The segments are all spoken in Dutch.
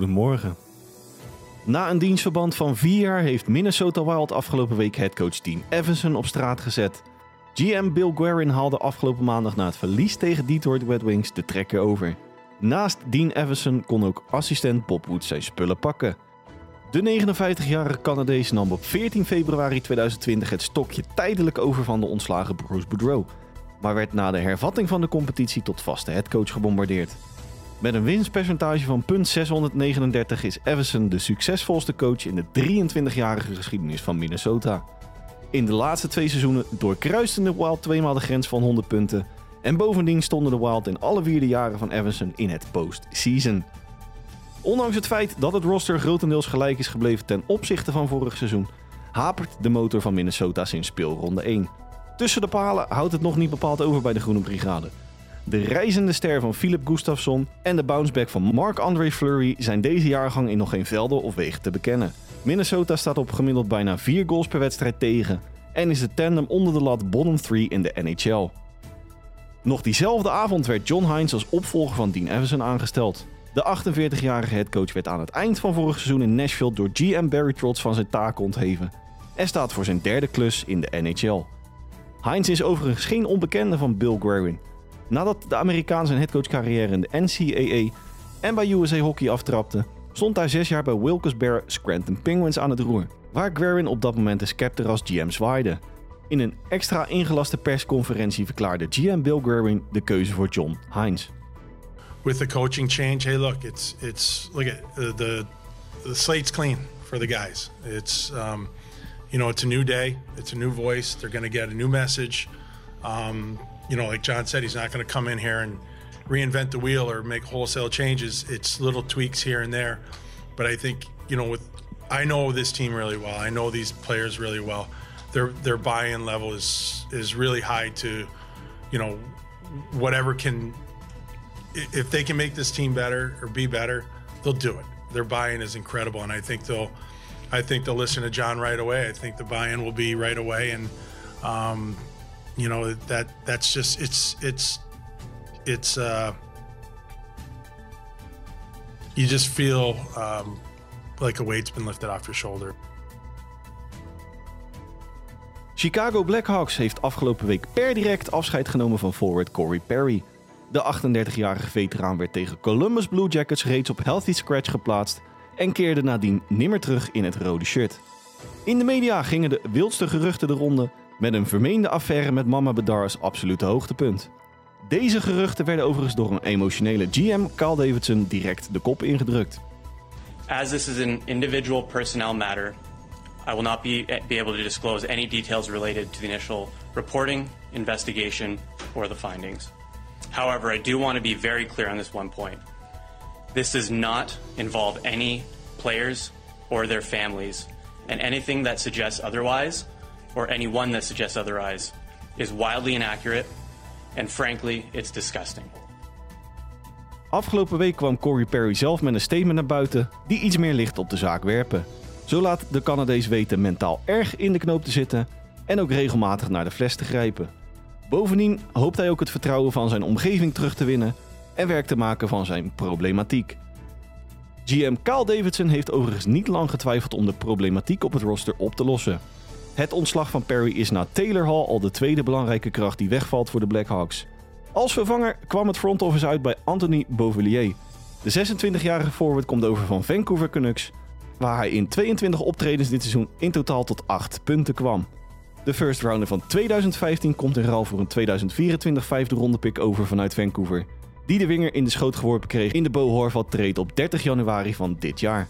Goedemorgen. Na een dienstverband van vier jaar heeft Minnesota Wild afgelopen week headcoach Dean Evanson op straat gezet. GM Bill Guerin haalde afgelopen maandag na het verlies tegen Detroit Red Wings de trekker over. Naast Dean Evanson kon ook assistent Bob Woods zijn spullen pakken. De 59-jarige Canadees nam op 14 februari 2020 het stokje tijdelijk over van de ontslagen Bruce Boudreau, maar werd na de hervatting van de competitie tot vaste headcoach gebombardeerd. Met een winstpercentage van .639 is Everson de succesvolste coach in de 23-jarige geschiedenis van Minnesota. In de laatste twee seizoenen doorkruisten de Wild tweemaal de grens van 100 punten. En bovendien stonden de Wild in alle vier de jaren van Everson in het postseason. Ondanks het feit dat het roster grotendeels gelijk is gebleven ten opzichte van vorig seizoen, hapert de motor van Minnesota sinds speelronde 1. Tussen de palen houdt het nog niet bepaald over bij de Groene Brigade. De reizende ster van Philip Gustafsson en de bounceback van Marc-André Fleury zijn deze jaargang in nog geen velden of wegen te bekennen. Minnesota staat op gemiddeld bijna 4 goals per wedstrijd tegen en is de tandem onder de lat bottom 3 in de NHL. Nog diezelfde avond werd John Hines als opvolger van Dean Everson aangesteld. De 48-jarige headcoach werd aan het eind van vorig seizoen in Nashville door GM Barry Trotz van zijn taken ontheven en staat voor zijn derde klus in de NHL. Hines is overigens geen onbekende van Bill Guerin. Nadat de Amerikaan zijn headcoachcarrière in de NCAA en bij USA Hockey aftrapte, stond hij zes jaar bij Wilkes-Barre Scranton Penguins aan het roer, waar Guerin op dat moment de scepter als GM zwaaide. In een extra ingelaste persconferentie verklaarde GM Bill Guerin de keuze voor John Hines. With the coaching change, hey look, it's it's look at uh, the the slate's clean for the guys. It's um, you know it's a new day, it's a new voice. They're going to get a new message. Um, you know, like John said, he's not going to come in here and reinvent the wheel or make wholesale changes. It's little tweaks here and there. But I think, you know, with I know this team really well. I know these players really well. Their their buy-in level is is really high to, you know, whatever can if they can make this team better or be better, they'll do it. Their buy-in is incredible and I think they'll I think they'll listen to John right away. I think the buy-in will be right away and um, you know that that's just it's it's it's uh you just feel um, like a weight's been lifted off your shoulder. Chicago Blackhawks heeft afgelopen week per direct afscheid genomen van forward Corey Perry. De 38-jarige veteraan werd tegen Columbus Blue Jackets reeds op healthy scratch geplaatst en keerde nadien nimmer terug in het rode shirt. In de media gingen de wildste geruchten de ronde met een vermeende affaire met Mama Bedar als absolute hoogtepunt. Deze geruchten werden overigens door een emotionele GM, Carl Davidson, direct de kop ingedrukt. As this is an individual personnel matter, I will not be, be able to disclose any details related to the initial reporting, investigation, or the findings. However, I do want to be very clear on this one point. This does not involve any players or their families, and anything that suggests otherwise, or anyone that suggests otherwise, is wildly inaccurate, and frankly, it's disgusting. Afgelopen week kwam Corey Perry zelf met een statement naar buiten die iets meer licht op de zaak werpen. Zo laat de Canadees weten mentaal erg in de knoop te zitten en ook regelmatig naar de fles te grijpen. Bovendien hoopt hij ook het vertrouwen van zijn omgeving terug te winnen en werk te maken van zijn problematiek. GM Kyle Davidson heeft overigens niet lang getwijfeld om de problematiek op het roster op te lossen. Het ontslag van Perry is na Taylor Hall al de tweede belangrijke kracht die wegvalt voor de Blackhawks. Als vervanger kwam het front office uit bij Anthony Beauvillier. De 26-jarige forward komt over van Vancouver Canucks, waar hij in 22 optredens dit seizoen in totaal tot 8 punten kwam. De first rounder van 2015 komt in ruil voor een 2024 vijfde ronde pick over vanuit Vancouver, die de winger in de schoot geworpen kreeg in de Bo Horvat trade op 30 januari van dit jaar.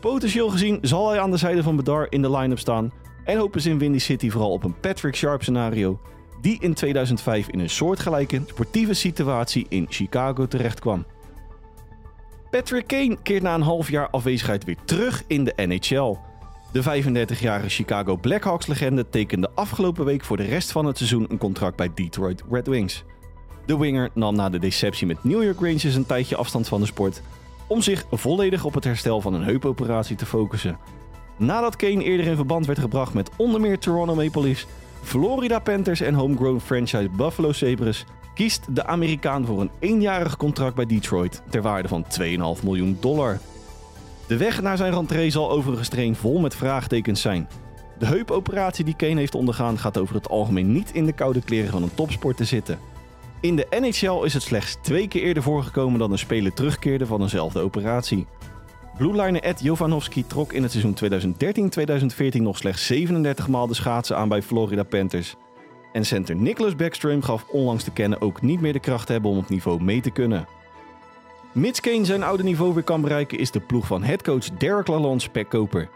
Potentieel gezien zal hij aan de zijde van Bedar in de line-up staan en hopen ze in Windy City vooral op een Patrick Sharp scenario, die in 2005 in een soortgelijke sportieve situatie in Chicago terechtkwam. Patrick Kane keert na een half jaar afwezigheid weer terug in de NHL. De 35-jarige Chicago Blackhawks-legende tekende afgelopen week voor de rest van het seizoen een contract bij Detroit Red Wings. De winger nam na de deceptie met New York Rangers een tijdje afstand van de sport om zich volledig op het herstel van een heupoperatie te focussen. Nadat Kane eerder in verband werd gebracht met onder meer Toronto Maple Leafs, Florida Panthers en homegrown franchise Buffalo Sabres, kiest de Amerikaan voor een eenjarig contract bij Detroit ter waarde van 2,5 miljoen dollar. De weg naar zijn rentree zal overigens train vol met vraagtekens zijn. De heupoperatie die Kane heeft ondergaan gaat over het algemeen niet in de koude kleren van een topsport te zitten. In de NHL is het slechts twee keer eerder voorgekomen dat een speler terugkeerde van eenzelfde operatie. Blueliner Ed Jovanovski trok in het seizoen 2013-2014 nog slechts 37 maal de schaatsen aan bij Florida Panthers. En center Nicholas Backstrom gaf onlangs te kennen ook niet meer de kracht te hebben om op niveau mee te kunnen. Mits Kane zijn oude niveau weer kan bereiken is de ploeg van headcoach Derek Lalonde spekkoper.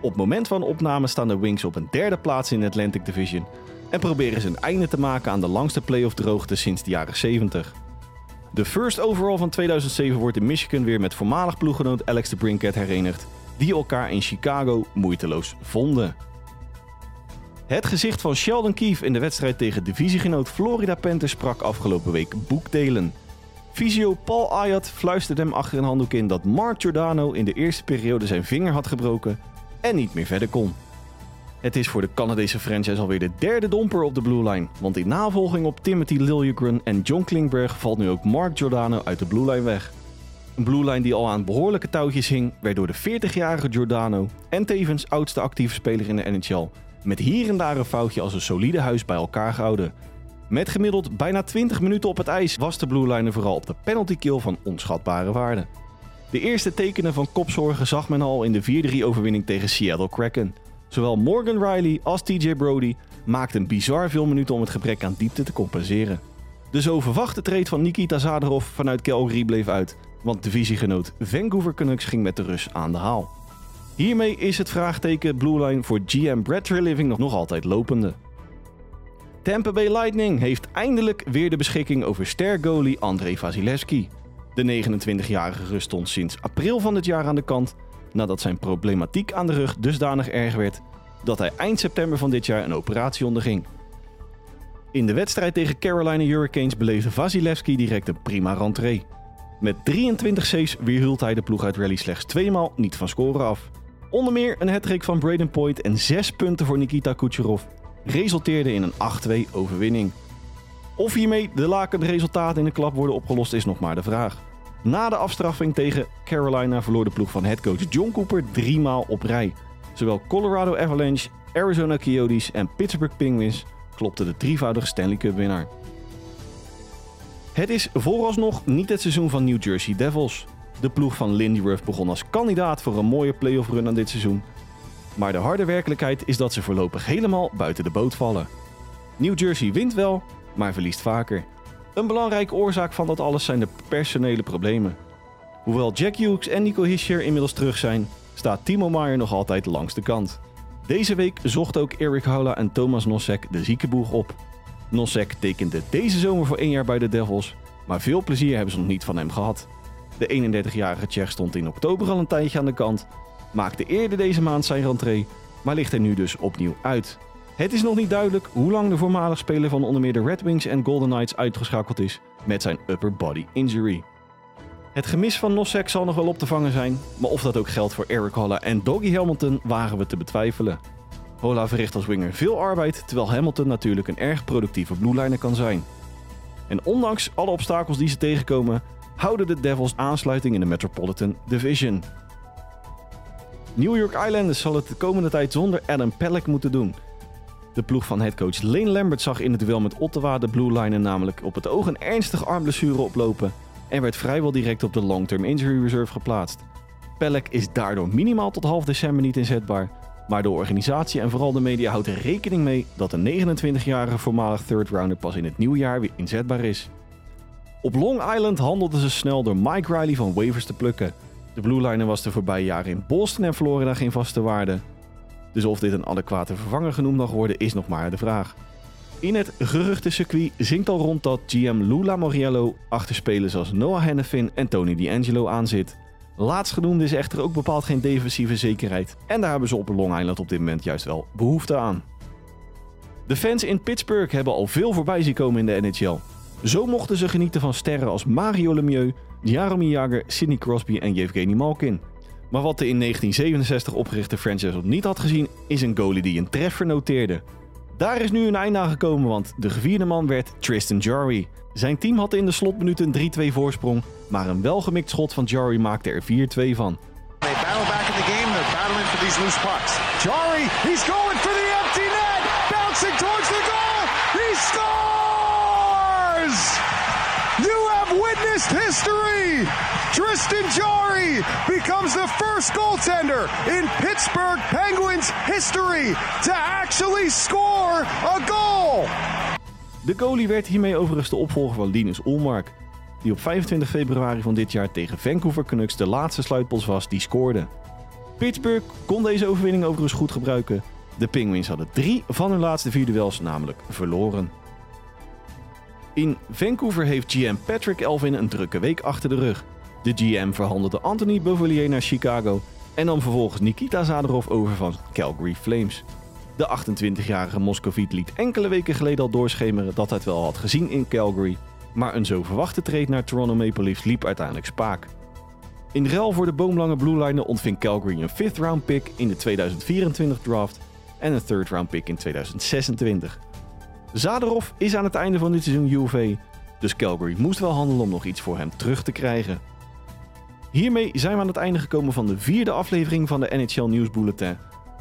Op moment van opname staan de Wings op een derde plaats in de Atlantic Division en proberen ze een einde te maken aan de langste playoff droogte sinds de jaren 70. De first overall van 2007 wordt in Michigan weer met voormalig ploeggenoot Alex de Brinket herenigd, die elkaar in Chicago moeiteloos vonden. Het gezicht van Sheldon Keefe in de wedstrijd tegen divisiegenoot Florida Panthers sprak afgelopen week boekdelen. Fysio Paul Ayat fluisterde hem achter een handdoek in dat Mark Giordano in de eerste periode zijn vinger had gebroken en niet meer verder kon. Het is voor de Canadese franchise alweer de derde domper op de Blue Line, want in navolging op Timothy Liljegren en John Klingberg valt nu ook Mark Giordano uit de Blue Line weg. Een Blue Line die al aan behoorlijke touwtjes hing, werd door de 40-jarige Giordano en tevens oudste actieve speler in de NHL met hier en daar een foutje als een solide huis bij elkaar gehouden. Met gemiddeld bijna 20 minuten op het ijs was de Blue Liner vooral op de penalty kill van onschatbare waarde. De eerste tekenen van kopzorgen zag men al in de 4-3 overwinning tegen Seattle Kraken. Zowel Morgan Riley als TJ Brody maakten bizar veel minuten om het gebrek aan diepte te compenseren. De zo verwachte trade van Nikita Zadorov vanuit Calgary bleef uit, want divisiegenoot Vancouver Canucks ging met de Rus aan de haal. Hiermee is het vraagteken Blue Line voor GM Brad Living nog, nog altijd lopende. Tampa Bay Lightning heeft eindelijk weer de beschikking over ster goalie Andrei Vasilevski. De 29-jarige Rus stond sinds april van dit jaar aan de kant nadat zijn problematiek aan de rug dusdanig erg werd dat hij eind september van dit jaar een operatie onderging. In de wedstrijd tegen Carolina Hurricanes beleefde Vasilevski direct een prima rentree. Met 23 saves weerhield hij de ploeg uit rally slechts tweemaal niet van scoren af. Onder meer een hattrick van Braden Point en 6 punten voor Nikita Kucherov resulteerde in een 8-2 overwinning. Of hiermee de lakende resultaten in de klap worden opgelost is nog maar de vraag. Na de afstraffing tegen Carolina verloor de ploeg van headcoach John Cooper drie maal op rij. Zowel Colorado Avalanche, Arizona Coyotes en Pittsburgh Penguins klopten de drievoudige Stanley Cup winnaar. Het is vooralsnog niet het seizoen van New Jersey Devils. De ploeg van Lindy Ruff begon als kandidaat voor een mooie playoff run aan dit seizoen. Maar de harde werkelijkheid is dat ze voorlopig helemaal buiten de boot vallen. New Jersey wint wel, maar verliest vaker. Een belangrijke oorzaak van dat alles zijn de personele problemen. Hoewel Jack Hughes en Nico Hischier inmiddels terug zijn, staat Timo Maier nog altijd langs de kant. Deze week zochten ook Erik Haula en Thomas Nosek de ziekenboeg op. Nosek tekende deze zomer voor één jaar bij de Devils, maar veel plezier hebben ze nog niet van hem gehad. De 31-jarige Tsjech stond in oktober al een tijdje aan de kant, maakte eerder deze maand zijn rentree, maar ligt er nu dus opnieuw uit. Het is nog niet duidelijk hoe lang de voormalig speler van onder meer de Red Wings en Golden Knights uitgeschakeld is met zijn upper body injury. Het gemis van Nosek zal nog wel op te vangen zijn, maar of dat ook geldt voor Eric Holla en Doggy Hamilton wagen we te betwijfelen. Holla verricht als winger veel arbeid, terwijl Hamilton natuurlijk een erg productieve blueliner kan zijn. En ondanks alle obstakels die ze tegenkomen, houden de Devils aansluiting in de Metropolitan Division. New York Islanders zal het de komende tijd zonder Adam Pellick moeten doen. De ploeg van headcoach Lane Lambert zag in het duel met Ottawa de Blue Liner namelijk op het oog een ernstige armblessure oplopen en werd vrijwel direct op de long-term injury reserve geplaatst. Pellick is daardoor minimaal tot half december niet inzetbaar, maar de organisatie en vooral de media houdt er rekening mee dat de 29-jarige voormalig third rounder pas in het nieuwe jaar weer inzetbaar is. Op Long Island handelden ze snel door Mike Riley van waivers te plukken. De Blue Liner was de voorbije jaren in Boston en Florida geen vaste waarde. Dus of dit een adequate vervanger genoemd mag worden is nog maar de vraag. In het geruchtencircuit zingt al rond dat GM Lula Moriello achter spelers als Noah Hennefin en Tony D'Angelo aanzit. Laatstgenoemde is echter ook bepaald geen defensieve zekerheid en daar hebben ze op Long Island op dit moment juist wel behoefte aan. De fans in Pittsburgh hebben al veel voorbij zien komen in de NHL. Zo mochten ze genieten van sterren als Mario Lemieux, Jaromir Jagr, Sidney Crosby en Yevgeny Malkin. Maar wat de in 1967 opgerichte franchise op niet had gezien, is een goalie die een treffer noteerde. Daar is nu een einde aan gekomen, want de gevierde man werd Tristan Jarry. Zijn team had in de slotminuten een 3-2 voorsprong, maar een welgemikt schot van Jarry maakte er 4-2 van. for these loose pucks. Jari, he's going for the empty net, bouncing towards the goal. He scores! History. Tristan Jari becomes the first goaltender in Pittsburgh Penguins history to actually score a goal. De goalie werd hiermee overigens de opvolger van Linus Olmark, die op 25 februari van dit jaar tegen Vancouver Canucks de laatste sluitpost was die scoorde. Pittsburgh kon deze overwinning overigens goed gebruiken. De Penguins hadden drie van hun laatste vier duels namelijk verloren. In Vancouver heeft GM Patrick Elvin een drukke week achter de rug. De GM verhandelde Anthony Beauvillier naar Chicago en nam vervolgens Nikita Zadorov over van Calgary Flames. De 28-jarige Moscoviet liet enkele weken geleden al doorschemeren dat hij het wel had gezien in Calgary, maar een zo verwachte trade naar Toronto Maple Leafs liep uiteindelijk spaak. In ruil voor de boomlange Blue Line ontving Calgary een 5th round pick in de 2024 draft en een 3rd round pick in 2026. Zadorov is aan het einde van dit seizoen UV, dus Calgary moest wel handelen om nog iets voor hem terug te krijgen. Hiermee zijn we aan het einde gekomen van de vierde aflevering van de NHL Nieuws Bulletin.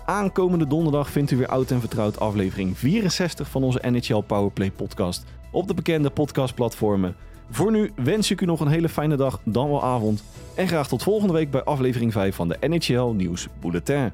Aankomende donderdag vindt u weer oud en vertrouwd aflevering 64 van onze NHL Powerplay podcast op de bekende podcastplatformen. Voor nu wens ik u nog een hele fijne dag, dan wel avond. En graag tot volgende week bij aflevering 5 van de NHL Nieuws Bulletin.